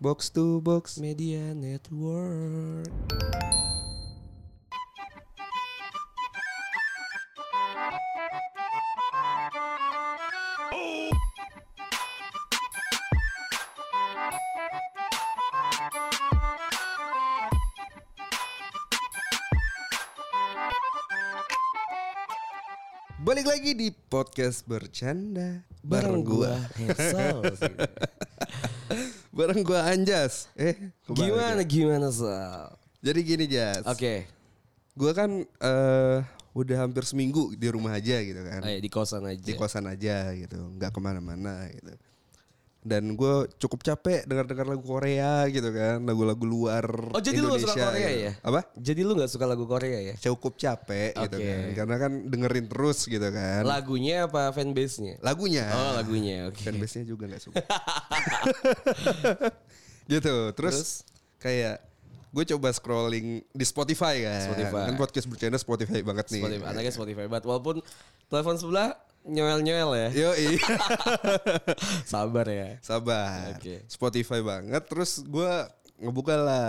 Box to box. Media Network. Balik lagi di podcast bercanda Bareng gua gua. Bareng gua Anjas. Eh, Gimana gimana Sal? Jadi gini Jas. Oke. Gua kan eh udah hampir seminggu di rumah aja gitu kan. Ayo di kosan aja. Di kosan aja gitu, nggak ke mana-mana gitu. Dan gue cukup capek dengar-dengar lagu Korea gitu kan, lagu-lagu luar Oh jadi lu gak suka Indonesia Korea gitu. ya? Apa? Jadi lu gak suka lagu Korea ya? Cukup capek gitu Oke. kan, karena kan dengerin terus gitu kan. Lagunya apa fanbase-nya? Lagunya. Oh lagunya oke. Fanbase-nya juga nggak suka. gitu. Terus, Terus? kayak gue coba scrolling di Spotify kan. Spotify. Kan podcast bercanda Spotify banget nih. Spotify, anaknya Spotify banget. Walaupun telepon sebelah nyoel-nyoel ya. Yo Sabar ya. sabar. Oke. Spotify banget. Terus gue ngebuka lah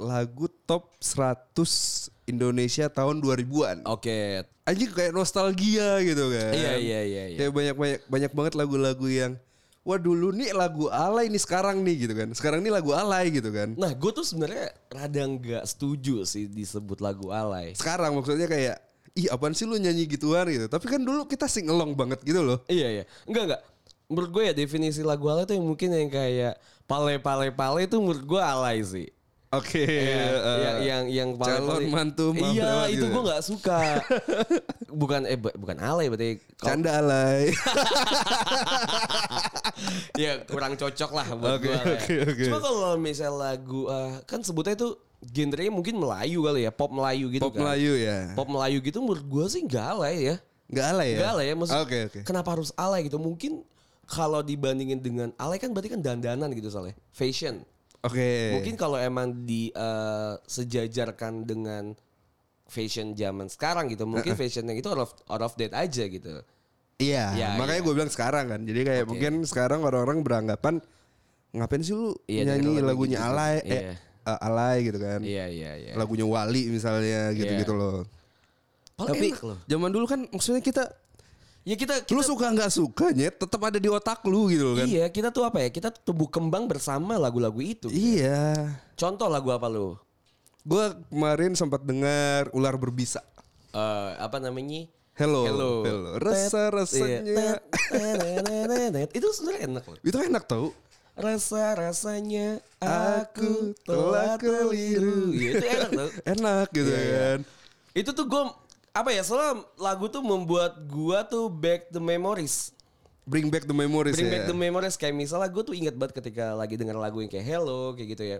lagu top 100 Indonesia tahun 2000-an. Oke. Anjing kayak nostalgia gitu kan. Iya, iya, iya, iya. Kayak banyak banyak banyak banget lagu-lagu yang wah dulu nih lagu alay nih sekarang nih gitu kan. Sekarang nih lagu alay gitu kan. Nah gue tuh sebenarnya rada nggak setuju sih disebut lagu alay. Sekarang maksudnya kayak ih apaan sih lu nyanyi gituan gitu. Tapi kan dulu kita sing along banget gitu loh. Iya iya. Enggak enggak. Menurut gue ya definisi lagu alay tuh yang mungkin yang kayak pale pale pale itu menurut gue alay sih. Oke. Iya, eh, yang yang yang pale calon mantu Iya itu gitu. gue nggak suka. bukan eh bu- bukan alay berarti. Kalau- Canda alay. ya kurang cocok lah buat Oke, gue. oke, oke. Cuma kalau misal lagu eh, kan sebutnya itu genrenya mungkin Melayu kali ya, pop Melayu gitu Pop kan. Melayu ya. Pop Melayu gitu menurut gue sih nggak alay ya. Nggak alay ya? Nggak alay ya maksud. Oke oke. Kenapa harus alay gitu? Mungkin kalau dibandingin dengan alay kan berarti kan dandanan gitu soalnya. Fashion. Oke. Mungkin kalau emang di eh, sejajarkan dengan fashion zaman sekarang gitu, mungkin fashion yang itu out of, out of date aja gitu. Iya, Ya, makanya iya. gue bilang sekarang kan. Jadi kayak Oke. mungkin sekarang orang-orang beranggapan ngapain sih lu Iya, nyanyi lagunya gitu. alay Iya. eh uh, alay gitu kan. Iya iya iya. Lagunya Wali misalnya gitu-gitu Iya. loh. Paling Tapi enak loh. zaman dulu kan maksudnya kita, Ya kita, kita lu suka nggak suka nyet tetap ada di otak lu gitu kan. Iya, kita tuh apa ya? Kita tumbuh kembang bersama lagu-lagu itu. Iya. Contoh lagu apa lu? Gue kemarin sempat dengar ular berbisa. Eh, apa namanya? Hello, Hello. hello. Rasa-rasanya. Iya. Tet, Itu sebenarnya enak loh. Itu enak tau. Rasa-rasanya Aku aku telah keliru. Iya, itu enak tuh. Enak gitu Iya, iya. kan. Itu tuh gue apa ya? Soalnya lagu tuh membuat gua tuh back the memories. Bring back the memories Bring ya. back the memories kayak misalnya gue tuh inget banget ketika lagi denger lagu yang kayak Hello kayak gitu ya.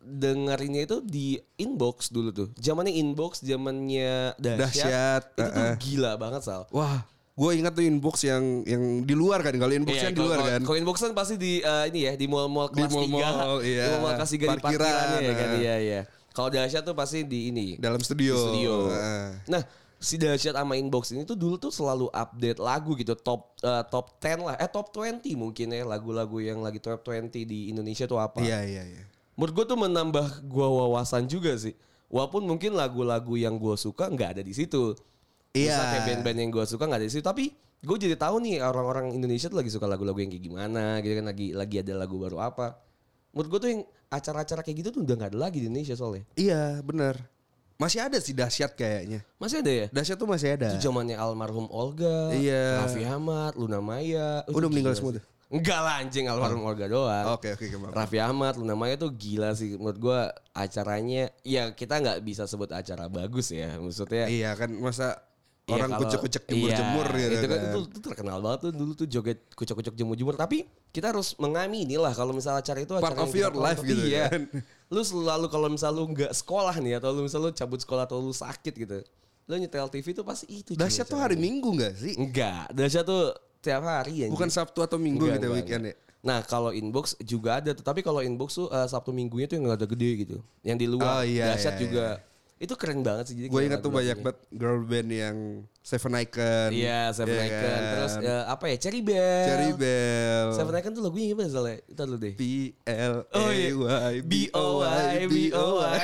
Dengerinnya itu di inbox dulu tuh. Zamannya inbox, zamannya dahsyat. Dahsyat, Itu tuh uh-uh. gila banget Sal. Wah, gue ingat tuh inbox yang yang di luar kan. Kalau inbox Iya, yang di luar kan. Kalau inbox kan pasti di eh, ini ya di mall-mall Di kelas mall-mall, 3. iya. Di mall-mall kelas 3 di Parkiran, parkirannya ya kan. Iya, iya. Kalau dahsyat tuh pasti di ini. Dalam studio. Di studio. Heeh. Nah, si dahsyat sama inbox ini tuh dulu tuh selalu update lagu gitu top eh, top 10 lah. Eh top 20 mungkin ya lagu-lagu yang lagi top 20 di Indonesia tuh apa. Iya iya iya. Menurut gue tuh menambah gue wawasan juga sih. Walaupun mungkin lagu-lagu yang gue suka nggak ada di situ. Iya. Misal kayak band-band yang gue suka nggak ada di situ. Tapi gue jadi tahu nih orang-orang Indonesia tuh lagi suka lagu-lagu yang kayak gimana. Gitu kan lagi lagi ada lagu baru apa. Menurut gue tuh yang acara-acara kayak gitu tuh udah nggak ada lagi di Indonesia soalnya. Iya benar. Masih ada sih dahsyat kayaknya. Masih ada ya? Dahsyat tuh masih ada. Itu zamannya almarhum Olga, Iya. Raffi Ahmad, Luna Maya. Udah meninggal semua tuh? Enggak lah anjing almarhum Olga doang. Oke oke oke. maaf. Raffi Ahmad, Luna Maya tuh gila sih menurut gua acaranya ya kita nggak bisa sebut acara bagus ya maksudnya Iya kan masa Iya, orang kucek-kucek jemur-jemur iya, gitu itu kan. kan. Itu, itu terkenal banget tuh dulu tuh joget kucek-kucek jemur-jemur tapi kita harus mengamini lah kalau misal acara itu Part acara of yang kita your life gitu iya. kan. Lu selalu kalau misal lu nggak sekolah nih atau lu misal lu cabut sekolah atau lu sakit gitu. Lu nyetel TV tuh pasti itu. Dahsyat tuh hari. Minggu nggak sih? Enggak, dahsyat tuh tiap hari anjing. Bukan Sabtu atau Minggu Enggak, gitu enggak, weekend ya. Nah kalau inbox juga ada, tetapi kalau inbox tuh eh, Sabtu minggunya tuh yang ada gede gitu, yang di luar Oh, iya, dahsyat iya, juga. Itu keren banget sih. Jadi Gue ingat tuh banyak banget girl band yang Seven Icon. Iya, Seven Iya Icon. kan? Terus eh, apa ya? Cherry Bell. Cherry Bell. Seven Icon tuh lagunya gimana soalnya? Itu dulu deh. P L A. Y B O Y B O Y.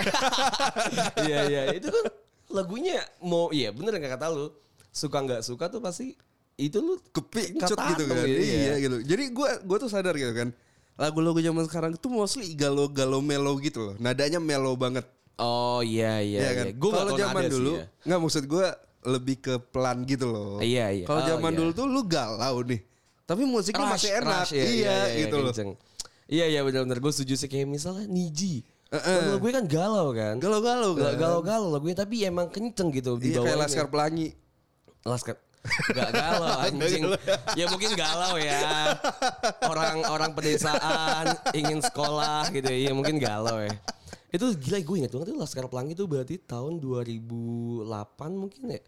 Iya iya itu kan lagunya mau iya bener nggak kata lu suka nggak suka tuh pasti itu lu kepincut gitu kan. gitu, Iya iya. gitu. Jadi gue gue tuh sadar gitu kan. Lagu-lagu zaman sekarang itu mostly galau-galau melo gitu loh. Nadanya melo banget. Oh iya iya, Iya iya. kan? Gue Kalau zaman dulu ya. nggak maksud gue lebih ke pelan gitu loh. Iya, iya. Kalau Oh, zaman iya. dulu tuh lu galau nih. Tapi musiknya masih enak. ya, iya, gitu loh. kenceng. Iya iya benar-benar gue setuju sih kayak misalnya Niji. Kalau gue kan galau kan. Galau-galau kan. Galau-galau lagunya tapi emang kenceng gitu di Iya kayak. Laskar Pelangi. Laskar Gak galau anjing Ya mungkin galau ya Orang orang pedesaan Ingin sekolah gitu ya Mungkin galau ya Itu gila gue inget banget tuh Laskar Pelangi itu berarti tahun 2008 mungkin ya?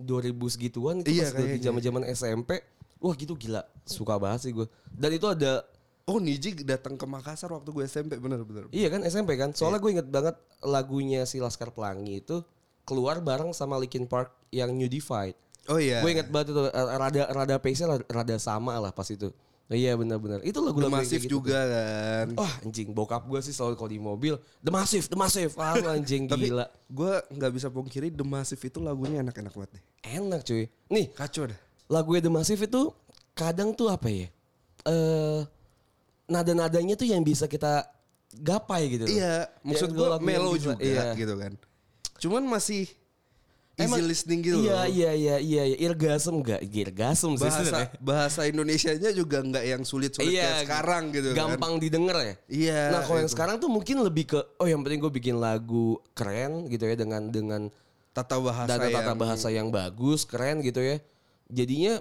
2000 segituan itu Iya, pas di zaman-zaman SMP Wah gitu gila. Suka banget sih gue Dan itu ada Oh Niji datang ke Makassar waktu gue SMP bener-bener. Iya kan SMP kan? Soalnya gue inget banget Lagunya si Laskar Pelangi itu Keluar bareng sama Linkin Park Yang New Divide. Oh iya. Gue inget banget itu eh, rada rada pace-nya rada, rada sama lah pas itu. Oh, iya benar-benar. Itu lagu-lagu kayak gitu. juga kan. Wah anjing bokap gue sih selalu kalau di mobil The Massive, The Massive. Ah anjing Tapi gila. gue nggak bisa pungkiri The Massive itu lagunya enak-enak banget deh. Enak cuy. Nih Kacau dah. lagunya The Massive itu kadang tuh apa ya. Eh nada-nadanya tuh yang bisa kita gapai gitu. loh. Iya, maksud gue lagu melo juga iya. gitu kan. Cuman masih easy listening gitu Iya loh. iya iya iya iya. Irgasm enggak? Irgasm sih Bahasa sebenarnya. bahasa Indonesianya juga nggak yang sulit-sulit kayak sekarang gitu kan. Iya, Gampang didengar ya. Iya. Nah kalau yang itu. sekarang tuh mungkin lebih ke oh yang penting gue bikin lagu keren gitu ya dengan dengan tata bahasa tata yang bahasa yang bagus keren gitu ya. Jadinya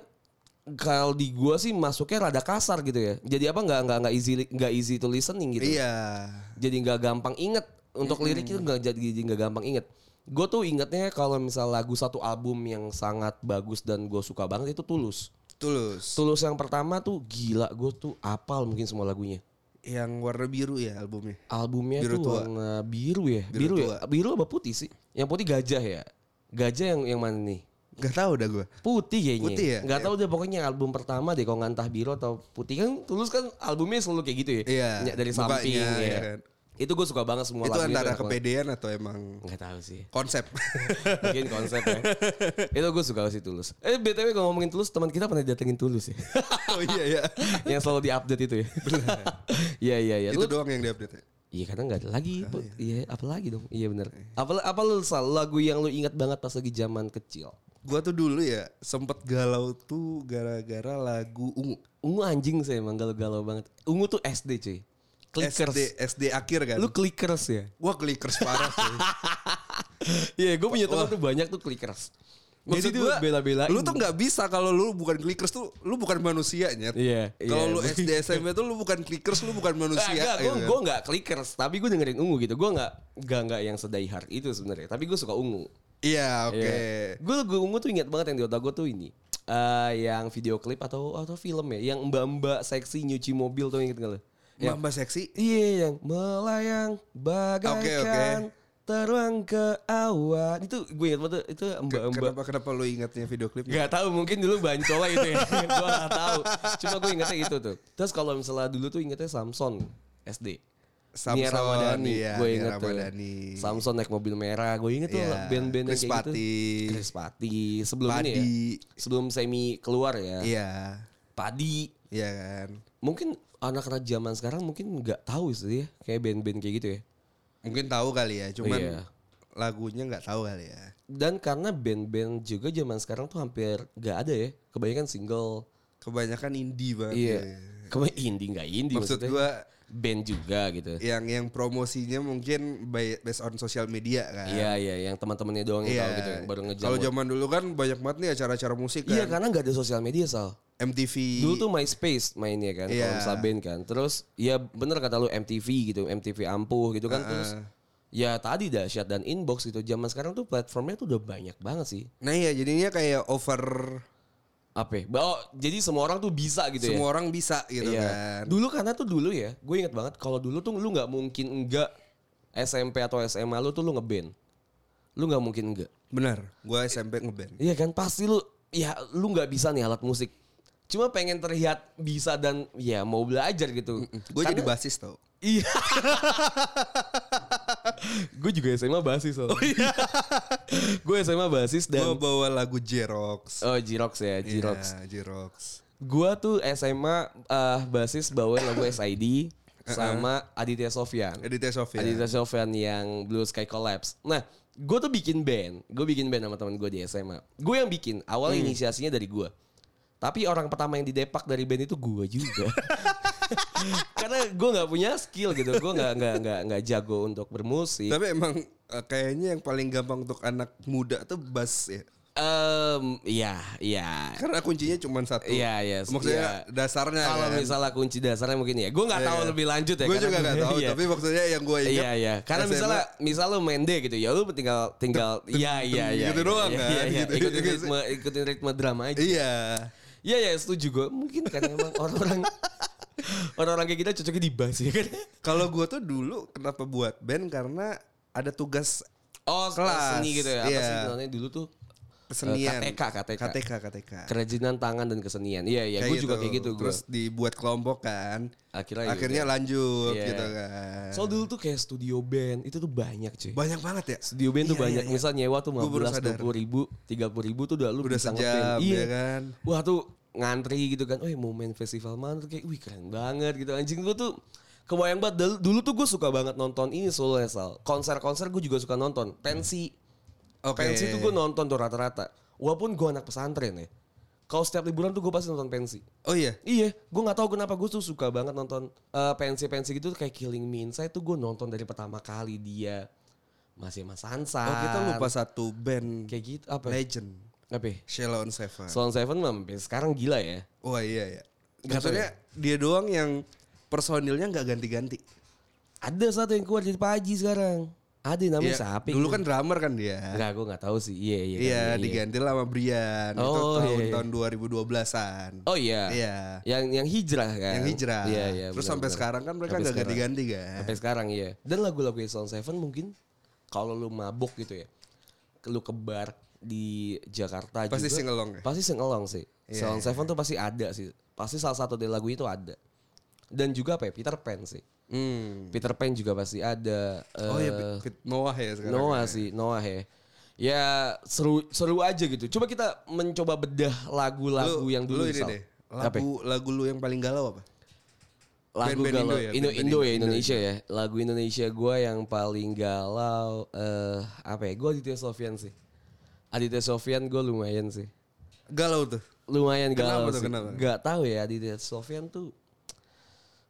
kalau di gua sih masuknya rada kasar gitu ya. Jadi apa nggak nggak nggak easy nggak easy to listening gitu. Iya. Jadi nggak gampang inget untuk lirik itu nggak jadi jadi nggak gampang inget. Gue tuh ingetnya kalau misal lagu satu album yang sangat bagus dan gue suka banget itu Tulus. Tulus. Tulus yang pertama tuh gila gue tuh apal mungkin semua lagunya. Yang warna biru ya albumnya. Albumnya Biru tuh tua. warna biru ya, biru, Biru ya, biru apa putih sih? Yang putih gajah ya, gajah yang yang mana nih? Gak tahu dah gue. Putih kayaknya. Putih ya? Gak tahu deh pokoknya album pertama deh kalau nggak entah biru atau putih kan Tulus kan albumnya selalu kayak gitu ya. Iya, dari samping iya ya. kan. Itu gue suka banget semua Itu lagunya antara banget. kepedean atau emang Nggak tahu sih. konsep. Mungkin konsep ya. itu gue suka sih Tulus. Eh BTW kalau ngomongin Tulus teman kita pernah datengin Tulus ya. oh iya ya. yang selalu diupdate itu ya. Iya iya iya. Itu Lu- doang yang diupdate. ya? Iya karena nggak ada lagi. Bu. Iya apa lagi dong? Iya benar. Apa apa lu Sal, lagu yang lu ingat banget pas lagi zaman kecil? Gua tuh dulu ya sempet galau tuh gara-gara lagu Ungu. Ungu anjing sih emang galau-galau banget. Ungu tuh SD cuy. Clickers. SD SD akhir kan. Lu clickers ya? Gua clickers parah sih. Iya gue punya teman tuh banyak tuh clickers. Maksud Jadi tuh gua bela-belain. Lu tuh nggak bisa kalau lu bukan clickers tuh lu bukan manusia. Iya, Kalau iya. lu SD SMP tuh lu bukan clickers lu bukan manusia. Enggak, gue gitu kan. gue nggak clickers, tapi gue dengerin ungu gitu. Gue nggak nggak nggak yang sedai hard itu sebenarnya. Tapi gue suka ungu. Iya oke. Gue lagu ungu tuh ingat banget yang di otak gue tuh ini. Eh yang video klip atau atau film ya, yang mbak-mbak seksi nyuci mobil tuh inget gak lo? Mbak Mbak seksi. Iya yang melayang bagaikan teruang ke awan. Itu gue ingat banget tuh, itu mbak-mbak. Kenapa kenapa lu ingatnya video klipnya? Gak tahu mungkin dulu bancola itu ya. gue gak tahu. Cuma gue ingetnya itu tuh. Terus kalau misalnya dulu tuh ingetnya Samson SD. Samson, Nia Ramadhani, iya, gue inget tuh. Samson naik mobil merah, gue inget tuh Iya, band-band yang Chris kayak gitu. Patti. Chris Patti. Sebelum ini ya, Padi. sebelum semi keluar ya. Iya. Padi. Iya kan. Mungkin anak-anak zaman sekarang mungkin nggak tahu sih ya, kayak band-band kayak gitu ya. Mungkin tahu kali ya, cuman Iya. lagunya nggak tahu kali ya. Dan karena band-band juga zaman sekarang tuh hampir nggak ada ya, kebanyakan single. Kebanyakan indie banget. Iya. ya. Kebanyakan indie nggak indie Maksud maksudnya. gua band juga gitu. yang yang promosinya mungkin by, based on social media kan. Iya iya yang teman-temannya doang yang Iya. tahu gitu yang baru ngejam. Kalau zaman dulu kan banyak banget nih acara-acara musik Iya kan. karena nggak ada sosial media Sal. MTV. Dulu tuh MySpace mainnya kan Iya. kalau band kan. Terus ya bener kata lu MTV gitu, MTV ampuh gitu kan terus ya tadi dahsyat dan inbox gitu. Zaman sekarang tuh platformnya tuh udah banyak banget sih. Nah iya jadinya kayak over Apa? ya? Oh, jadi semua orang tuh bisa gitu ya. semua orang bisa gitu Iya. kan. Dulu karena tuh dulu ya, gue inget banget kalau dulu tuh lu nggak mungkin enggak SMP atau SMA lu tuh lu ngeband. Lu nggak mungkin enggak. Benar, gue SMP ngeband. Iya kan pasti lu ya lu nggak bisa nih alat musik. Cuma pengen terlihat bisa dan ya mau belajar gitu. Gue jadi basis tau. Iya. gue juga SMA basis loh. gue SMA basis Gue dan bawa lagu Jerox. oh Jirox ya. Iya, Jerox. Gua tuh SMA eh, basis bawain lagu SID sama Aditya Sofyan. Editnya Sofia. Aditya Sofyan yang Blue Sky Collapse. Nah, gue tuh bikin band. Gue bikin band sama teman gue di SMA. Gue yang bikin. Awal inisiasinya dari gue. Tapi orang pertama yang didepak dari band itu gue juga. Karena gue nggak punya skill gitu. Gue nggak nggak nggak nggak jago untuk bermusik. Tapi emang eh, kayaknya yang paling gampang untuk anak muda tuh bass ya. Em, iya, iya. Karena kuncinya cuma satu. Iya, iya. Maksudnya iya. dasarnya Kalau kan. misalnya kunci dasarnya mungkin ya. Gue nggak tahu Iya. lebih lanjut ya. Gue juga gue- gak tahu. iya. Tapi maksudnya yang gue ingat. Iya iya. Karena SMA misalnya misalnya lu main D gitu ya lu tinggal tinggal iya iya iya. gitu iya, doang iya, kan, Iya, iya. gitu. Ikutin ritme ikutin ritme drama aja. Iya. Iya ya setuju gue. Mungkin kan emang orang-orang orang-orang kayak kita cocoknya di bass ya kan. Kalau gue tuh dulu kenapa buat band karena ada tugas Oh Kelas. seni gitu ya. Apa Iya. sih namanya dulu tuh? kesenian. KTK, KTK. KTK, KTK. Kerajinan tangan dan kesenian. Iya iya. Gue juga kayak gitu. Gue. Terus dibuat kelompok kan. Akhirnya, Akhirnya gitu. lanjut Iya. gitu kan. So dulu tuh kayak studio band itu tuh banyak cuy. Banyak banget ya. Studio band tuh Iya, banyak. iya, iya. Misal nyewa tuh Gua baru 15 sadar. 20 ribu, 30 ribu tuh udah lu Udah bisa sejam ya kan. Wah tuh ngantri gitu kan. Oh mau main festival mana tuh kayak wih keren banget gitu. Anjing gue tuh kebayang banget. Dulu, dulu tuh gue suka banget nonton ini solo Sal. Konser-konser gue juga suka nonton. Pensi. Oke. Pensi tuh gue nonton tuh rata-rata. Walaupun gue anak pesantren ya. Kalau setiap liburan tuh gue pasti nonton pensi. Oh iya. Iya, gue nggak tahu kenapa gue tuh suka banget nonton eh, pensi-pensi gitu kayak Killing Me Inside tuh gue nonton dari pertama kali dia masih Mas Sansa. Oh kita lupa satu band kayak gitu apa? legend. Apa? ya? Sheila on Seven. Salon Seven mah sekarang gila ya. Wah iya ya. Gak tau Maksudnya dia doang yang personilnya nggak ganti-ganti. Ada satu yang keluar jadi Pak Haji sekarang. Ada yang namanya Iya, siapa? Dulu kan drummer kan dia. Enggak, gue nggak tahu sih. Iya, iya. Iya, kan, diganti lah sama Brian. itu Oh, tahun iya, iya. tahun 2012-an. Oh iya. Iya. Yang yang hijrah kan. Yang hijrah. Iya, iya. Terus benar, sampai benar. sekarang kan mereka sekarang. ganti-ganti kan. Sampai sekarang iya. Dan lagu-lagu Salon Seven mungkin kalau lu mabuk gitu ya. Lu ke bar di Jakarta Pasti juga. sing-along ya? Pasti sing along sih. Iya, Salon Seven tuh pasti ada sih. Pasti salah satu dari lagu itu ada. Dan juga apa ya? Peter Pan sih. Hmm. Peter Pan juga pasti ada. Oh iya, Pit- Pit- Noah ya sekarang. Noah ya. sih, Noah ya. Ya seru seru aja gitu. Coba kita mencoba bedah lagu-lagu yang dulu lu ini deh. Apa ya? Lagu lu yang paling galau apa? lagu Band-band galau Indo ya, Indo, band-band Indo ya Indo- Indonesia ya lagu Indonesia gue yang paling galau eh apa ya gue Aditya Sofyan sih Aditya Sofyan gue lumayan sih. Galau tuh. lumayan Kenapa galau tuh, sih. kenapa? Gak tahu ya Aditya Sofyan tuh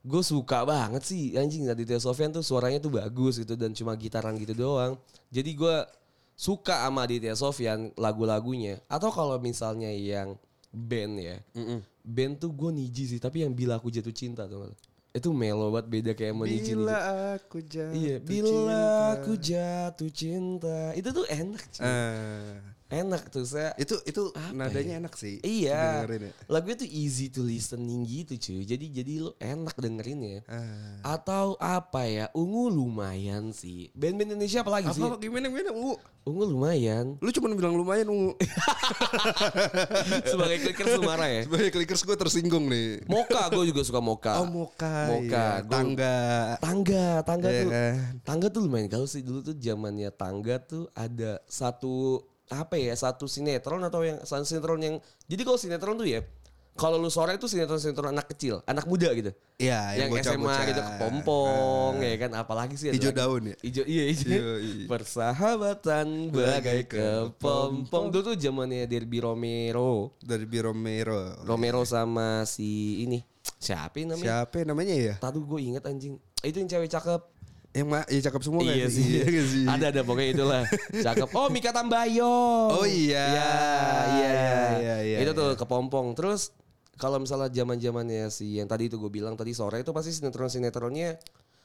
gue suka banget sih. Anjing Aditya Sofyan tuh suaranya tuh bagus gitu dan cuma gitaran gitu doang. Jadi gue suka sama Aditya Sofyan lagu-lagunya. Atau kalau misalnya yang band ya. Band tuh gue niji sih tapi yang bila aku jatuh cinta tuh? Itu melo banget beda kayak mau Bila aku jatuh iya bila cinta. aku jatuh cinta itu tuh enak cuy. Ah, enak tuh saya itu itu Apa nadanya ya? enak sih. Iya, Dengerin ya. lagunya tuh easy to listening gitu cuy. Jadi jadi lo enak dengerin ya. Ah. Atau apa ya? Ungu lumayan sih. Band-band Indonesia apa lagi sih? Apa gimana gimana Ungu? Ungu lumayan. Lu cuma bilang lumayan Ungu. Sebagai clickers lu marah ya. Sebagai clickers gue tersinggung nih. Moka gue juga suka Moka. Oh Moka. Moka. iya. Gua- Tangga. Tangga, tangga Iya tuh. kan? Tangga tuh lumayan gaul sih dulu tuh zamannya tangga tuh ada satu apa ya satu sinetron atau yang satu sinetron yang jadi kalau sinetron tuh ya kalau lu sore itu sinetron-sinetron anak kecil, anak muda gitu. Iya, yang, SMA bocah-bocah. gitu kepompong ya kan apalagi sih Hijau daun ya? Ijo iya. Iya, iya. Persahabatan bagai kepompong. Dulu tuh zamannya Derby Romero. Dari Biro Mero. Romero sama si ini. Siapa namanya? Siapa namanya ya? Tadi gue inget anjing. Itu yang cewek cakep. Yang ma ya cakep semua iya sih. Iya sih. Ada ada pokoknya itulah. Cakep. Oh Mika Tambayong. Oh, iya. Iya iya Iya, iya, iya, Itu tuh iya. kepompong. Terus kalau misalnya zaman zamannya si yang tadi itu gue bilang tadi sore itu pasti sinetron sinetronnya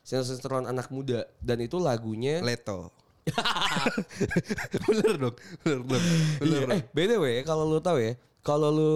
sinetron sinetron anak muda dan itu lagunya. Leto. bener dong. Bener dong. Bener Iya. dong. Eh btw kalau lu tahu ya kalau lu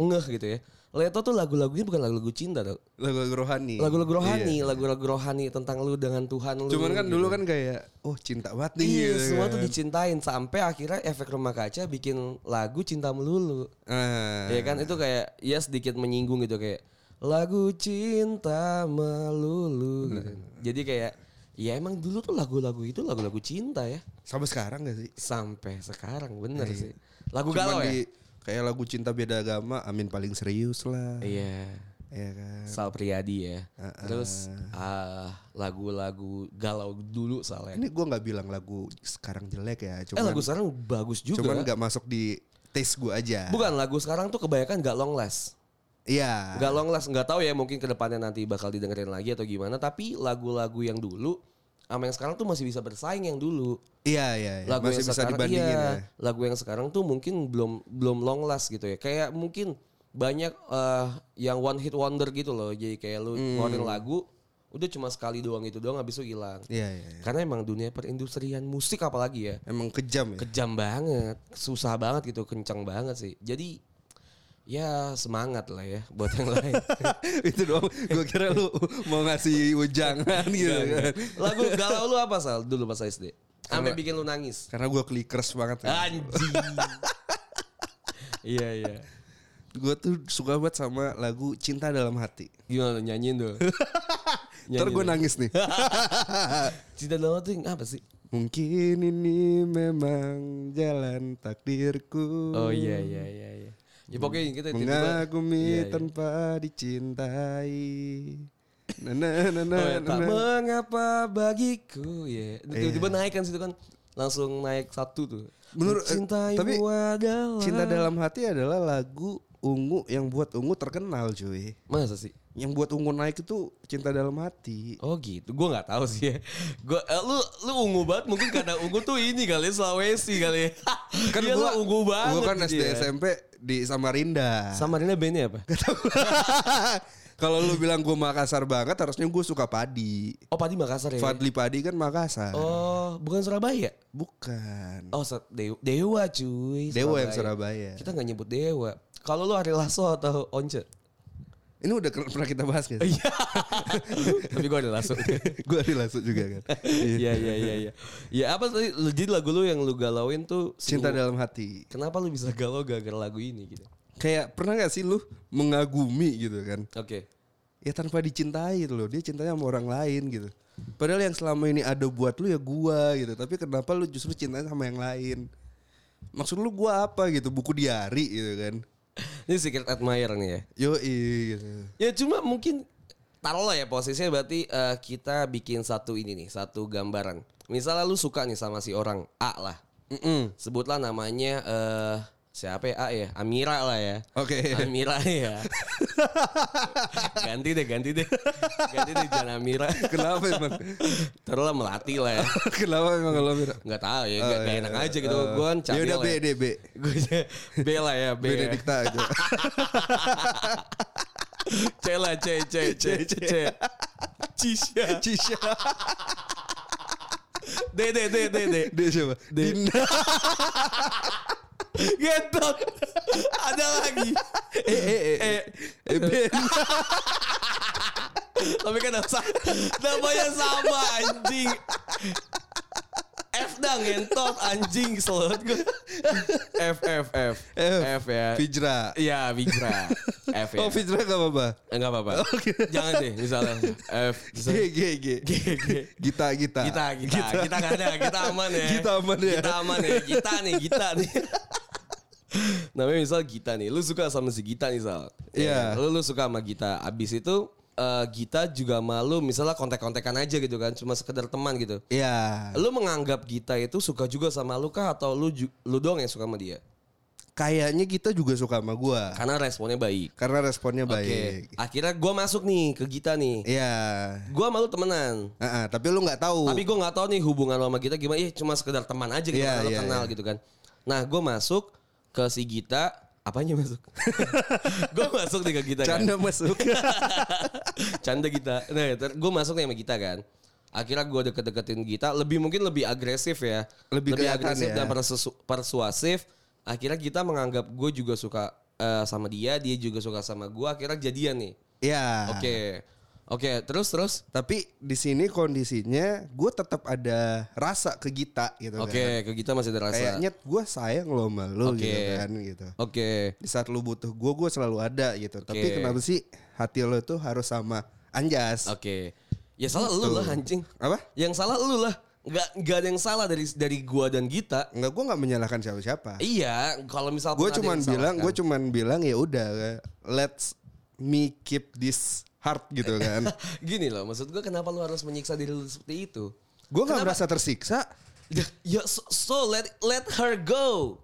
ngeh gitu ya Leto tuh lagu-lagunya bukan lagu-lagu cinta tau. Lagu-lagu rohani. Lagu-lagu rohani, Iya. lagu-lagu rohani tentang lu dengan Tuhan lu. Cuman kan gitu. dulu kan kayak oh cinta banget nih. Iya, gitu semua kan. tuh dicintain sampai akhirnya efek rumah kaca bikin lagu cinta melulu. Ah. Ya kan itu kayak ya sedikit menyinggung gitu kayak lagu cinta melulu gitu. Jadi kayak ya emang dulu tuh lagu-lagu itu lagu-lagu cinta ya. Sampai sekarang gak sih? Sampai sekarang bener sih. Lagu Cuman galau ya? Kayak lagu cinta beda agama, Amin paling serius lah. Iya. Iya kan. Sal Priadi ya. Terus ah, lagu-lagu galau dulu soalnya. Ini gue nggak bilang lagu sekarang jelek ya, eh cuman lagu sekarang bagus juga. cuman nggak masuk di taste gue aja. Bukan lagu sekarang tuh kebanyakan gak long last. Iya. Gak long last, nggak tahu ya mungkin ke depannya nanti bakal didengerin lagi atau gimana. Tapi lagu-lagu yang dulu sama yang sekarang tuh masih bisa bersaing yang dulu. Iya iya. iya. Lagu Masih yang bisa sekarang, dibandingin iya, ya. Lagu yang sekarang tuh mungkin belum belum long last gitu ya. Kayak mungkin banyak eh, yang one hit wonder gitu loh. Jadi kayak lu Hmm. ngeluarin lagu udah cuma sekali doang itu doang habis itu hilang. Iya iya. iya. Karena emang dunia perindustrian musik apalagi ya Emang kejam ya. kejam banget, susah banget gitu, kencang banget sih. Jadi ya semangat lah ya buat yang lain. itu doang. Gue kira lu mau ngasih ujangan gitu kan. Lagu galau lu apa sal dulu pas SD? Sampai bikin lu nangis. Karena gue clickers banget. Kan. Anjing. iya iya. Gue tuh suka banget sama lagu Cinta Dalam Hati. Gimana nyanyiin tuh? Ntar gue nangis nih. Cinta dalam hati apa sih? Mungkin ini memang jalan takdirku. Oh iya iya iya iya. Ya pokoknya kita tiba-tiba- Mengagumi iya. tanpa dicintai. Nah, nah, nah, nah, Oh, ya, tak nah. mengapa bagiku ya. Tiba-tiba naik kan situ kan langsung naik satu tuh. Menurut- eh, Mencintaimu tapi adalah Cinta Dalam Hati adalah lagu Ungu yang buat Ungu terkenal cuy. Masa sih? Yang buat Ungu naik itu Cinta Dalam Hati. Oh gitu, gue nggak tahu sih ya. Gua, eh, lu lu ungu banget mungkin karena ungu tuh ini kali Sulawesi kali. ya. Kan Iya, gua lu ungu banget. Gua kan gitu SD ya. SMP di Samarinda. Samarinda bandnya apa? Kalau lu bilang gue Makassar banget, harusnya gue suka padi. Oh Padi Makassar ya. Fadli Padi kan Makassar. Oh bukan Surabaya? Bukan. Oh Dewa, Dewa cuy. Dewa yang Surabaya. Kita nggak nyebut Dewa. Kalau lu Ari Lasso atau Once? Ini udah pernah kita bahas kan? Iya. Tapi gue Ari Lasso. gue ada langsung juga kan. Iya iya iya iya. Ya apa tadi? Lu- Jadi lagu lu yang lu galauin tuh Cinta Ungu. dalam hati. Kenapa lu bisa galau gara-gara lagu ini gitu? Kayak pernah gak sih lu mengagumi gitu kan? Oke. Ya tanpa dicintai gitu loh. Dia cintanya sama orang lain gitu. Padahal yang selama ini ada buat lu ya gua gitu. Tapi kenapa lu justru cintanya sama yang lain? Maksud lu gua apa gitu? Buku diari gitu kan. Ini secret admirer nih ya. Yoi gitu. Ya cuma mungkin taruhlah ya posisinya berarti eh, kita bikin satu ini nih, satu gambaran. Misalnya lu suka nih sama si orang A lah. Mm-mm. Sebutlah namanya eh siapa ya A ya? Amira lah ya. Oke. Amira ya. ganti deh, ganti deh. Ganti deh jangan Amira. Kenapa emang? Taruhlah melati lah ya. Kenapa emang kalau Mira? Nggak tahu ya, Oh, nggak nggak iya. enak aja gitu. Oh. Gue kan Ya udah B ya. deh B. Gue B lah ya, B. ya. Benedikta aja. C lah, C, C, C, C, C. Cisha. Cisha. D, D, D, D, D. Dia siapa? Dinda. Getot. Ada lagi. Eh eh eh. Eh, Eh Ben. tapi kan nama- namanya sama anjing. F dah ngentot anjing selot gue. F F F F. F ya. Fijra. Iya, Vijra. F ya. Oh Fijra gak apa-apa. Enggak apa-apa. Jangan deh misalnya F. G G G. G, G. Gita Gita. Kita, kita, kita nggak ada, kita aman ya. Kita aman ya. Kita aman ya. Kita nih, kita nih. Namanya misal Gita nih, lu suka sama si Gita nih Sal. Iya. Lu, lu suka sama Gita. Abis itu eh, Gita juga malu misalnya kontek-kontekan aja gitu kan, cuma sekedar teman gitu. Iya. Lu menganggap Gita itu suka juga sama lu kah atau lu lu doang yang suka sama dia? Kayaknya kita juga suka sama gua. Karena responnya baik. Karena responnya baik. Akhirnya gua masuk nih ke Gita nih. Iya. Gua malu temenan. Ah, ah, tapi lu nggak tahu. Tapi gue nggak tahu nih hubungan lo sama Gita gimana. Iya cuma sekedar teman aja gitu. Karena lo iya, kenal iya. gitu kan. Nah gue masuk ke si Gita. Apanya masuk? gue masuk nih ke Gita Canda kan. masuk. Canda Gita. Nah gue masuk nih sama Gita kan. Akhirnya gue deket-deketin Gita. Lebih mungkin lebih agresif ya. Lebih kelihatan agresif ya. dan persu- persuasif. Akhirnya Gita menganggap gue juga suka eh, sama dia, dia juga suka sama gua, akhirnya jadian nih. Ya. Oke. Oke, terus terus. Tapi di sini kondisinya gue tetap ada rasa ke Gita gitu Oke, kan. ke kita masih ada rasa. Kayaknya gue sayang lo sama lo Oke. gitu kan gitu. Oke. Di saat lu butuh gue, gue selalu ada gitu. Tapi Oke. kenapa sih hati lo tuh harus sama Anjas? Oke. Ya salah lu lah anjing. Apa? Yang salah lu lah. Nggak nggak ada yang salah dari dari gua dan Gita. Enggak, gue nggak menyalahkan siapa-siapa. Iya, kalau misal Gue cuman bilang, gue cuman bilang ya udah, let's me keep this heart gitu kan. Gini loh, maksud gue kenapa lu harus menyiksa diri lu seperti itu? gue nggak merasa tersiksa. Ya, ya so, so let let her go.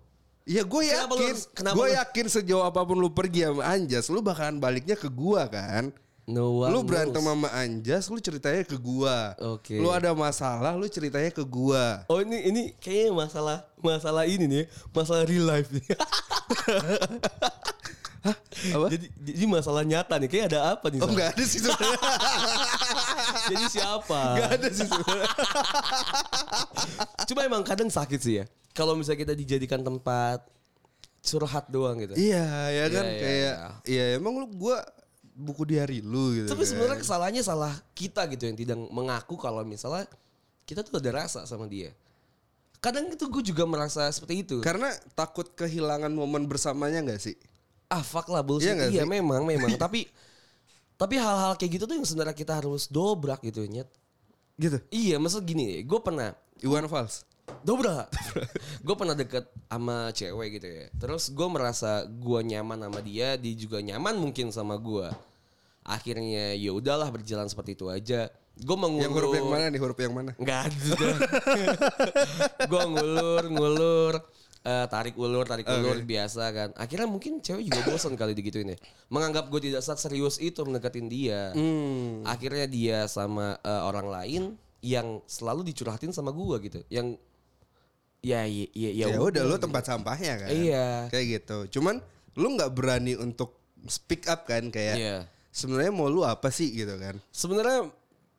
Ya gue yakin, gue yakin sejauh apa pun lu pergi sama Anjas, lu bakalan baliknya ke gua kan. No one lu berantem knows. sama Anjas, lu ceritanya ke gua. Oke. Lu ada masalah, lu ceritanya ke gua. Oh ini ini kayaknya masalah masalah ini nih, masalah real life nih. Apa? Jadi jadi masalah nyata nih, kayak ada apa nih? Oh Sal? enggak ada sih sebenarnya. Jadi siapa? Enggak ada sih sebenarnya. Cuma emang kadang sakit sih ya. Kalau misalnya kita dijadikan tempat curhat doang gitu. Iya, ya kan Iya, iya, kayak iya emang lu gua buku diari lu gitu. Tapi kan. sebenarnya kesalahannya salah kita gitu yang tidak mengaku kalau misalnya kita tuh ada rasa sama dia. Kadang itu gue juga merasa seperti itu. karena takut kehilangan momen bersamanya enggak sih? Ah fuck lah bullshit. Iya Iya, sih? memang memang. tapi tapi hal-hal kayak gitu tuh yang sebenarnya kita harus dobrak gitu nyet. Gitu. Iya, maksud gini, gue pernah Iwan Fals. dobrak. gue pernah deket sama cewek gitu ya. Terus gue merasa gue nyaman sama dia, dia juga nyaman mungkin sama gue. Akhirnya ya udahlah berjalan seperti itu aja. Gue mengulur. Yang huruf yang mana nih? Huruf yang mana? Enggak ada. gue ngulur, ngulur, eh, tarik ulur, tarik ulur biasa kan. Akhirnya mungkin cewek juga bosan kali digituin ya. Menganggap gue tidak saat serius itu mendekatin dia. Hmm. Akhirnya dia sama eh, orang lain yang selalu dicurhatin sama gue gitu. Yang ya ya ya, Ya, udah lu tempat sampahnya kan. Iya. Kayak gitu. Cuman lu nggak berani untuk speak up kan kayak Iya. sebenarnya mau lu apa sih gitu kan. Sebenarnya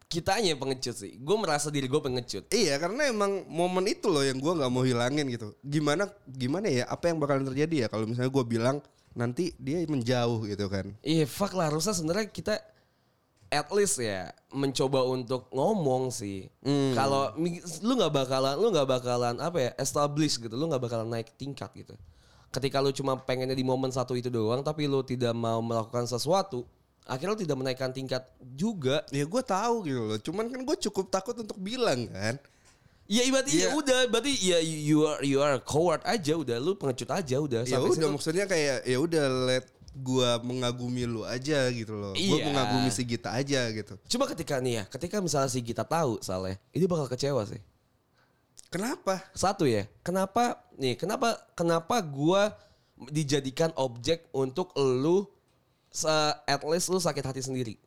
kitanya yang pengecut sih. Gue merasa diri gue pengecut. Iya karena emang momen itu loh yang gua nggak mau hilangin gitu. Gimana gimana ya apa yang bakalan terjadi ya kalau misalnya gua bilang nanti dia menjauh gitu kan. Iya fuck lah harusnya sebenarnya kita at least ya mencoba untuk ngomong sih. Kalau mi- lu nggak bakalan lu nggak bakalan apa ya establish gitu, lu nggak bakalan naik tingkat gitu. Ketika lu cuma pengennya di momen satu itu doang tapi lu tidak mau melakukan sesuatu, akhirnya lu tidak menaikkan tingkat juga. Ya gue tahu gitu loh. Cuman kan gue cukup takut untuk bilang kan. Ya berarti ya Iya. udah, berarti ya you are you are coward aja udah, lu pengecut aja udah. Ya udah situ. maksudnya kayak ya udah let gua mengagumi lu aja gitu loh. Gua Iya. mengagumi si Gita aja gitu. Cuma ketika nih ya, ketika misalnya si kita tahu Saleh, ini bakal kecewa sih. Kenapa? Satu ya, kenapa nih? Kenapa kenapa gua dijadikan objek untuk lu at least lu sakit hati sendiri?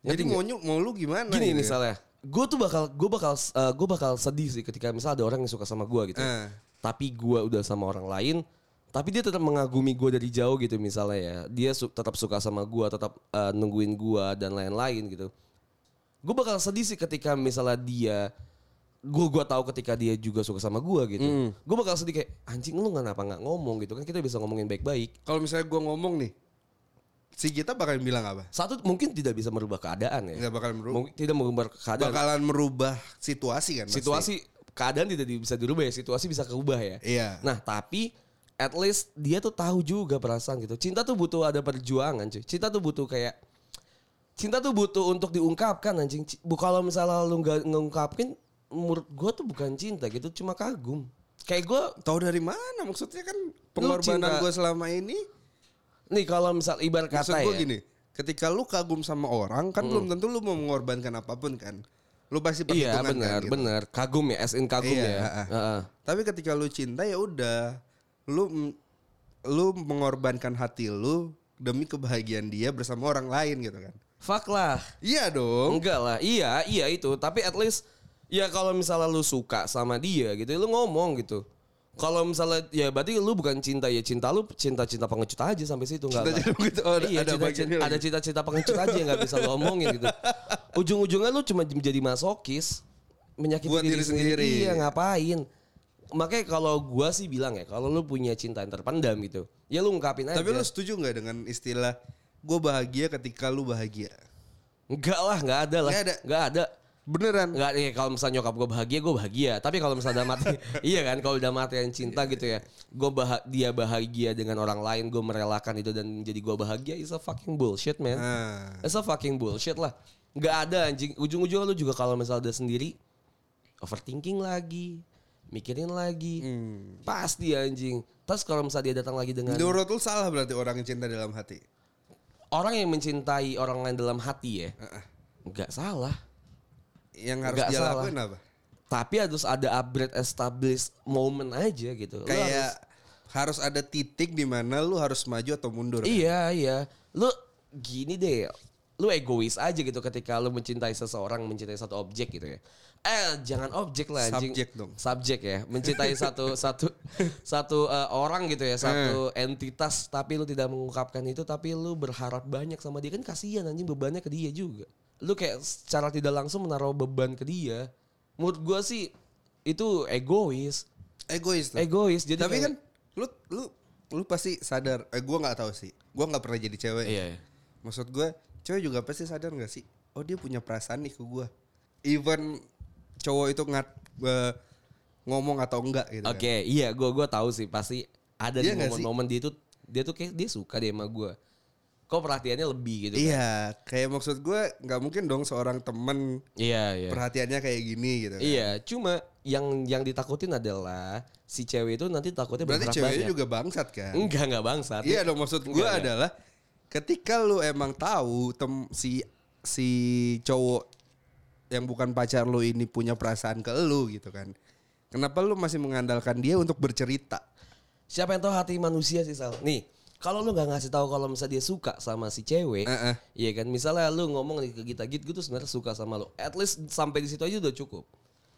Jadi nggak? mau mau lu gimana? gini gitu ya? misalnya, gue tuh bakal gue bakal eh, gue bakal sedih sih ketika misal ada orang yang suka sama gua gitu. Eh. Tapi gua udah sama orang lain, tapi dia tetap mengagumi gua dari jauh gitu misalnya ya. Dia su- tetap suka sama gua, tetap eh, nungguin gua dan lain-lain gitu. Gue bakal sedih sih ketika misalnya dia gue gua tahu ketika dia juga suka sama gua gitu. Gue bakal sedih kayak anjing lu kenapa nggak ngomong gitu kan kita bisa ngomongin baik-baik. Kalau misalnya gua ngomong nih, si Gita bakalan bilang apa? Satu mungkin tidak bisa merubah keadaan ya. Nggak bakalan merubah. Mungkin tidak merubah keadaan. Bakalan merubah situasi kan? pasti. situasi keadaan tidak bisa dirubah ya situasi bisa keubah ya Iya. nah tapi at least dia tuh tahu juga perasaan gitu cinta tuh butuh ada perjuangan cuy cinta tuh butuh kayak cinta tuh butuh untuk diungkapkan anjing kalau misalnya lu nggak ngungkapin menurut gue tuh bukan cinta gitu cuma kagum kayak gue Tahu dari mana? Maksudnya kan pengorbanan gue selama ini. Nih kalau misal ibarat Maksud kata gue ya Hmm. gini, ketika lu kagum sama orang kan belum tentu lu mau mengorbankan apa pun kan. Lu pasti iya perhitungan benar kan, gitu. benar kagum ya as in kagum Iya, ya heeh. Heeh. Tapi ketika lu cinta ya udah, lu lu mengorbankan hati lu demi kebahagiaan dia bersama orang lain gitu kan. fuck lah Iya dong. Enggak lah, iya, iya itu. Tapi at least ya kalau misalnya lu suka sama dia gitu, lu ngomong gitu. Kalau misalnya ya berarti lu bukan cinta ya cinta lu cinta-cinta pengecut aja sampai situ enggak. Cinta-cinta pengecut, oh, ada- iya, ada cinta, cinta, lagi. ada cinta-cinta pengecut aja yang nggak bisa lu omongin gitu. Ujung-ujungnya lu cuma menjadi masokis, menyakiti Buat diri, diri sendiri. sendiri. Iya, ngapain? makanya kalau gua sih bilang ya, kalau lu punya cinta yang terpendam gitu, ya lu ungkapin aja. Tapi lu setuju nggak dengan istilah gue bahagia ketika lu bahagia? Enggak lah, enggak ada lah. Nggak ada. Enggak ada. Beneran? Enggak ya kalau misalnya nyokap gue bahagia, gue bahagia. Tapi kalau misalnya udah mati, iya kan kalau udah mati yang cinta gitu ya, gue bah dia bahagia dengan orang lain, gue merelakan itu dan jadi gue bahagia, is a fucking bullshit man. Nah, It's a fucking bullshit lah. Enggak ada anjing. Ujung-ujungnya lu juga kalau misalnya udah sendiri, overthinking lagi, mikirin lagi, hmm. pasti anjing. Terus kalau misalnya dia datang lagi dengan menurut lu salah berarti orang yang cinta dalam hati? orang yang mencintai orang lain dalam hati ya, enggak salah. Yang harus dia salah. lakuin apa? Tapi harus ada upgrade established moment aja gitu. Lu Kayak harus- harus, ada titik di mana lu harus maju atau mundur. kan? iya iya. Lu gini deh. Lu egois aja gitu ketika lu mencintai seseorang, mencintai satu objek gitu ya. Eh, jangan objek lah anjing. Subjek dong. Subjek ya. Mencintai satu satu satu eh, orang gitu ya, satu Eh. entitas tapi lu tidak mengungkapkan itu tapi lu berharap banyak sama dia kan kasihan anjing bebannya ke dia juga. Lu kayak secara tidak langsung menaruh beban ke dia. Menurut gua sih itu egois. Egois tuh. Egois. Jadi Tapi kayak- kan lu lu lu pasti sadar. Eh gue nggak tahu sih. Gue nggak pernah jadi cewek. Iya, iya. Maksud gue cewek juga pasti sadar nggak sih? Oh dia punya perasaan nih ke gue. Even cowok itu ngat eh, ngomong atau enggak gitu. kan. Oke, iya gua gua tahu sih pasti ada Iya di momen-momen dia tuh dia tuh kayak dia suka deh sama gua. Kok perhatiannya lebih gitu kan? Iya, kayak maksud gue nggak mungkin dong seorang temen Iya, iya. perhatiannya kayak gini gitu. Kan. Iya, cuma yang yang ditakutin adalah si cewek itu nanti takutnya Berarti ceweknya banyak. juga bangsat kan? Enggak, enggak bangsat. Iya dong maksud gue enggak. adalah ketika lu emang tahu tem si si cowok yang bukan pacar lu ini punya perasaan ke lu gitu kan. Kenapa lu masih mengandalkan dia untuk bercerita? Siapa yang tahu hati manusia sih, Sal? Nih, kalau lu nggak ngasih tahu kalau misalnya dia suka sama si cewek, Heeh. iya kan? Misalnya lu ngomong ke kita, gitu, gue tuh sebenarnya suka sama lu. At least sampai di situ aja udah cukup.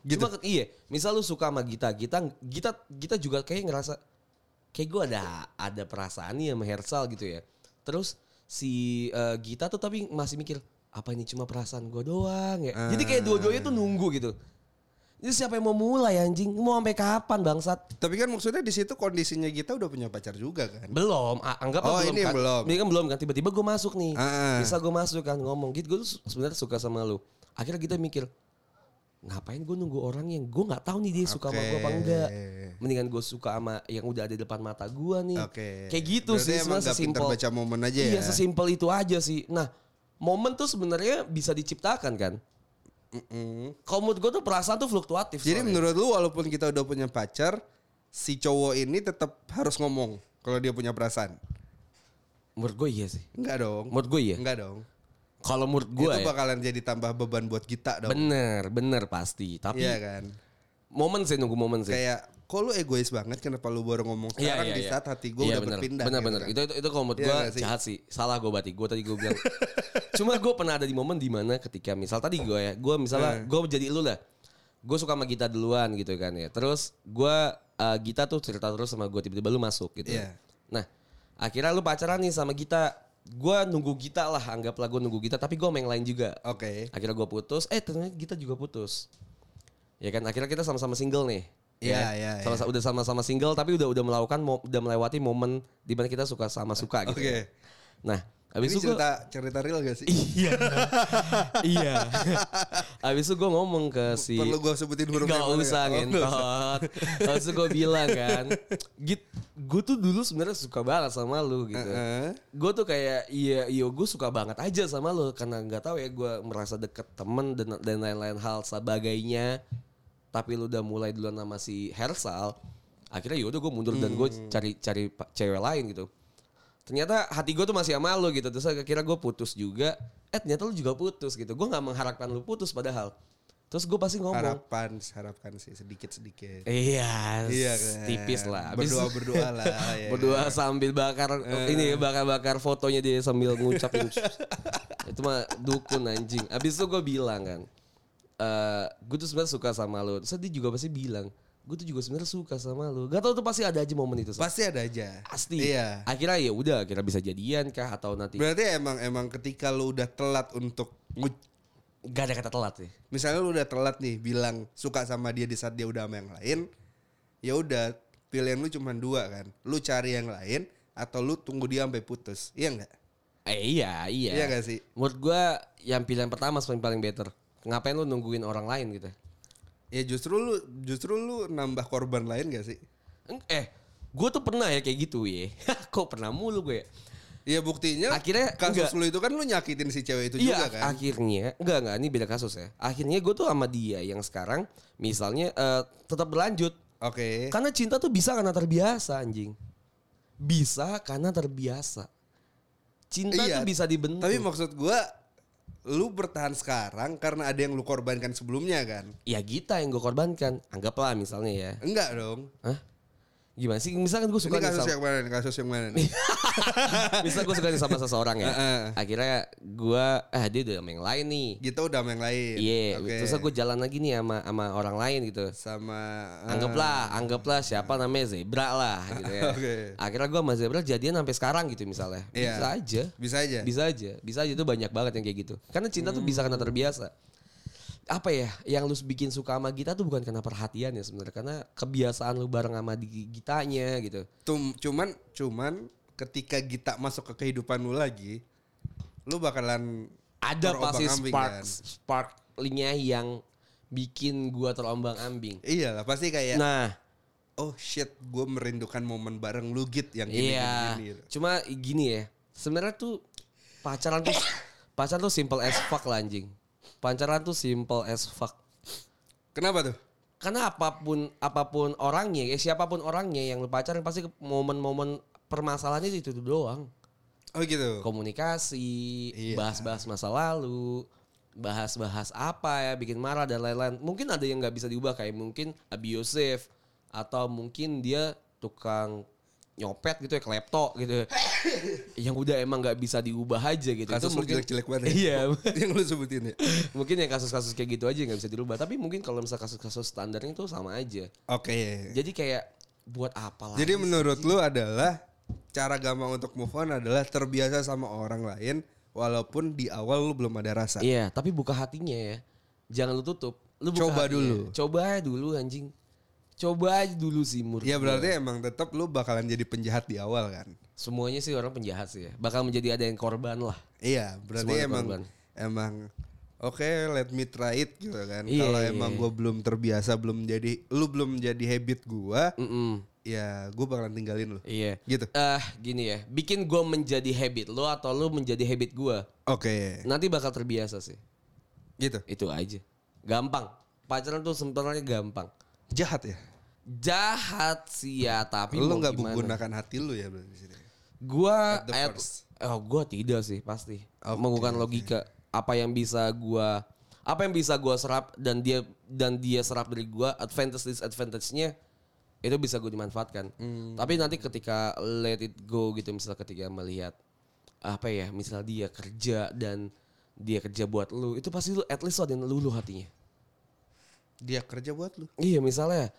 Gitu? Cuma iya, misal lu suka sama Gita, Gita, Gita, Gita juga kayak ngerasa kayak gue ada ada perasaan nih sama Hersal gitu ya. Terus si eh, Gita tuh tapi masih mikir apa ini cuma perasaan gue doang ya. Jadi kayak dua-duanya tuh nunggu gitu. Ini siapa yang mau mulai anjing? Mau sampai kapan bangsat? Tapi kan maksudnya di situ kondisinya kita udah punya pacar juga kan. Belum, anggap Oh, belum. ini kan. belum. Ini kan belum kan tiba-tiba gue masuk nih. Ah. Bisa gue masuk kan ngomong gitu gue tuh sebenarnya suka sama lu. Akhirnya kita mikir ngapain gue nunggu orang yang gue nggak tahu nih dia suka sama gue apa enggak. Mendingan gue suka sama yang udah ada di depan mata gue nih. Oke. Kayak gitu Berarti sih sebenarnya sesimpel. baca momen aja Iya ya. sesimpel itu aja sih. Nah momen tuh sebenarnya bisa diciptakan kan. Mm-mm. Kalau menurut gue tuh perasaan tuh fluktuatif. Jadi soalnya. menurut lu walaupun kita udah punya pacar, si cowok ini tetap harus ngomong kalau dia punya perasaan. menurut gue iya sih. Enggak dong. Menurut gue iya. Enggak dong. Kalau menurut gue itu ya. bakalan jadi tambah beban buat kita dong. Bener, bener pasti. Tapi Iya kan. momen sih nunggu momen sih. Kayak kok lu egois banget kenapa lu baru ngomong Iya, sekarang iya, di iya. saat hati gue Iya, udah bener. berpindah. Bener gitu kan. Itu itu, itu kalau menurut Iya gue sih? jahat sih. Salah gue berarti. Gue tadi gue bilang. Cuma gue pernah ada di momen di mana ketika misal tadi gue ya, gue misalnya Eh. gue jadi lu lah. Gue suka sama Gita duluan gitu kan ya. Terus gue eh, Gita tuh cerita terus sama gue tiba-tiba lu masuk gitu. Iya. Nah akhirnya lu pacaran nih sama Gita. Gue nunggu Gita lah, anggaplah gue nunggu Gita. Tapi gue yang lain juga. Oke. Akhirnya gue putus. Eh ternyata Gita juga putus. Ya kan akhirnya kita sama-sama single nih. Iya, Ya, iya, sama udah sama-sama single tapi udah udah melakukan udah melewati momen di mana kita suka sama suka gitu. Oke. Nah, habis Ini itu gua, cerita cerita real gak sih? iya. iya. habis itu gue ngomong ke si Perlu gue sebutin hurufnya Gak boleh usah usah. ngentot. Habis itu gue bilang kan, Git, gue tuh dulu sebenarnya suka banget sama lu gitu. Heeh. Gue tuh kayak iya iya gue suka banget aja sama lu karena nggak tahu ya gue merasa deket temen dan dan lain-lain hal sebagainya. Tapi lu udah mulai duluan sama si Hersal. Akhirnya yaudah gue mundur dan gue Hmm. cari cari cewek lain gitu. Ternyata hati gue tuh masih sama lu gitu. Terus akhirnya gue putus juga. Eh ternyata lu juga putus gitu. Gue nggak mengharapkan lu putus padahal. Terus gue pasti ngomong. Harapan, harapkan sih sedikit sedikit. Iya, Iya kan. tipis lah. Habis- Berdoa berdoa lah. ya Berdua kan? sambil bakar ini bakar-bakar fotonya dia sambil ngucapin itu mah dukun anjing. Abis itu gue bilang kan, eh gue tuh sebenarnya suka sama lo. Terus dia juga pasti bilang, gue tuh juga sebenarnya suka sama lo. Gak tau tuh pasti ada aja momen itu. Pasti ada aja. Pasti. Iya. Akhirnya ya udah, akhirnya bisa jadian kah atau nanti Berarti emang emang ketika lu udah telat untuk gak ada kata telat sih. misalnya lu udah telat nih bilang suka sama dia di saat dia udah sama yang lain, ya udah pilihan lu cuma dua kan. Lu cari yang lain atau lu tunggu dia sampai putus. Iya nggak? Eh iya, iya. Iya gak sih? Menurut gua yang pilihan pertama paling paling better. Ngapain lu nungguin orang lain gitu? Ya justru lu justru lu nambah korban lain gak sih? Eh, gue tuh pernah ya kayak gitu ya. Kok pernah mulu gue? Ya buktinya Akhirnya kasus enggak. lu itu kan lu nyakitin si cewek itu Iya, juga kan. akhirnya enggak enggak ini beda kasus ya. Akhirnya gue tuh sama dia yang sekarang misalnya eh, tetap berlanjut. Oke. Karena cinta tuh bisa karena terbiasa anjing. Bisa karena terbiasa. Cinta Iya, tuh bisa dibentuk. Tapi maksud gua lu bertahan sekarang karena ada yang lu korbankan sebelumnya kan? ya kita yang gue korbankan. Anggaplah misalnya ya. Enggak dong. Hah? Gimana sih? Misalkan gue suka Ini kasus sama, yang mana nih? Kasus yang mana nih? misal gue suka sama seseorang ya. Akhirnya gue, eh dia udah sama yang lain nih. Kita udah sama yang lain. Iya, Oke. terus gue jalan lagi nih sama sama orang lain gitu. sama eh, Anggaplah, anggaplah siapa namanya Zebra lah gitu ya. Oke. Akhirnya gue sama Zebra jadian sampai sekarang gitu misalnya. Iya. Bisa aja. bisa aja. Bisa aja. Bisa aja tuh banyak banget yang kayak gitu. Karena cinta tuh bisa karena terbiasa. Apa ya, yang lu bikin suka sama Gita tuh bukan karena perhatian ya sebenarnya. Karena kebiasaan lu bareng sama di Gitanya gitu. Tum- cuman cuman ketika Gita masuk ke kehidupan lu lagi, lu bakalan Ada pasti spark, kan? sparklingnya yang bikin gua terombang ambing. Iya lah pasti kayak Nah, oh shit gue merindukan momen bareng lu git yang gini Iya. gini, gini. Cuma gini ya. Sebenarnya tuh pacaran tuh pacaran tuh simple as fuck lah anjing. Pacaran tuh simple as fuck. Kenapa tuh? Karena apa pun apa pun orangnya, ya siapa pun orangnya yang lu pacaran pasti momen-momen permasalahannya itu, itu doang. Oh gitu. Komunikasi, Iya. bahas-bahas masa lalu, bahas-bahas apa ya bikin marah dan lain-lain. Mungkin ada yang nggak bisa diubah kayak mungkin abusive atau mungkin dia tukang nyopet gitu ya klepto gitu yang udah emang nggak bisa diubah aja gitu Kasus lu jelek-jelek banget ya. iya yang lu sebutin ya. mungkin yang kasus-kasus kayak gitu aja nggak bisa dirubah tapi mungkin kalau misalnya kasus-kasus standarnya itu sama aja Oke. jadi kayak buat apa lagi Jadi sih? menurut lu adalah cara gampang untuk move on adalah terbiasa sama orang lain walaupun di awal lu belum ada rasa. Iya, tapi buka hatinya ya. Jangan lu tutup. Lu buka Coba hatinya. dulu. Coba dulu anjing. Coba aja dulu sih menurut Ya berarti emang tetap lu bakalan jadi penjahat di awal kan. Semuanya sih orang penjahat sih ya. Bakal menjadi ada yang korban lah. Iya, berarti Semuanya emang korban. emang oke let me try it gitu kan. Iya, Kalau iya, emang iya. gue belum terbiasa belum jadi lu belum jadi habit gua, Mm-mm. ya gue bakalan tinggalin lu. Iya. Gitu. Eh gini ya. Bikin gue menjadi habit lo atau lo menjadi habit gue. Oke, Nanti bakal terbiasa sih. gitu. Itu aja. Gampang. Pacaran tuh sebenarnya gampang. Jahat ya. Jahat sih ya, tapi lu nggak menggunakan hati lu ya berarti sini. Gua At oh gua tidak sih pasti Oke, menggunakan logika apa yang bisa gua apa yang bisa gua serap dan dia dan dia serap dari gua advantage disadvantage-nya itu bisa gue dimanfaatkan. Hmm. Tapi nanti ketika let it go gitu misalnya ketika melihat apa ya misal dia kerja dan dia kerja buat lu itu pasti lu at least lu ada yang luluh hatinya. Dia kerja buat lu. Iya misalnya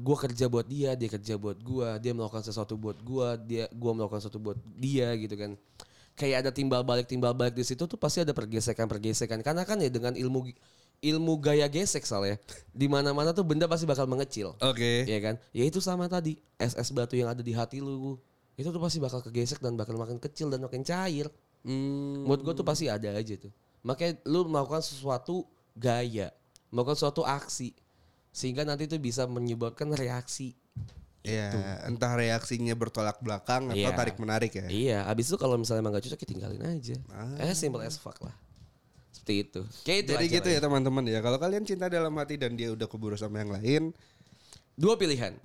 gua kerja buat dia, dia kerja buat gua, dia melakukan sesuatu buat gua, dia gua melakukan sesuatu buat dia gitu kan. Kayak ada timbal balik timbal balik di situ tuh pasti ada pergesekan pergesekan karena kan ya dengan ilmu ilmu gaya gesek soalnya di mana mana tuh benda pasti bakal mengecil. Oke. Iya kan? Ya itu sama tadi SS batu yang ada di hati lu itu tuh pasti bakal kegesek dan bakal makin kecil dan makin cair. Hmm, Menurut gue tuh pasti ada aja tuh. Makanya lu melakukan sesuatu gaya, melakukan suatu aksi sehingga nanti itu bisa menyebabkan reaksi. ya, entah reaksinya bertolak belakang atau Iya. tarik menarik ya. Iya, abis itu kalau misalnya emang gak cocok ya tinggalin aja. Eh simple as fuck lah. Seperti itu. Kayak itu Jadi gitu lah ya teman-teman ya. Kalau kalian cinta dalam hati dan dia udah keburu sama yang lain, Dua pilihan.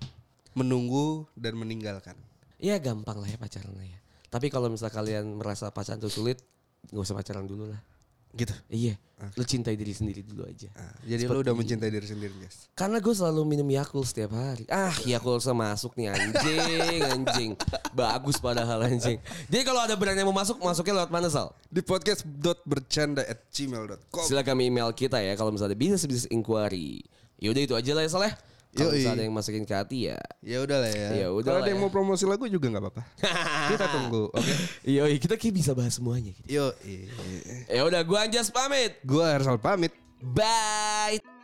menunggu dan meninggalkan. Ya gampang lah ya pacaran lah ya. Tapi kalau misalnya kalian merasa pacaran tuh sulit, nggak usah pacaran dulu lah. Gitu. Iya, lu cintai diri sendiri dulu aja. Nah, jadi lu udah mencintai diri sendiri, guys. Karena gue selalu minum Yakult setiap hari. Ah, Yakult masuk nih anjing, anjing. Bagus padahal anjing. Jadi kalau ada brand yang mau masuk, masuknya lewat mana Sal? Di podcast.bercanda at gmail.com Silakan email kita ya kalau misalnya ada bisnis bisnis inquiry. Yaudah itu aja lah ya Sal ya. Kalau ada yang masukin ke hati ya. Ya udah lah ya. Ya udah Kalau ada yang ya. mau promosi lagu juga nggak apa-apa. Kita tunggu. Oke. Yoi, kita kayak bisa bahas semuanya. Gitu. Yo. Ya udah, gua Anjas pamit. Gua Hersal pamit. Bye.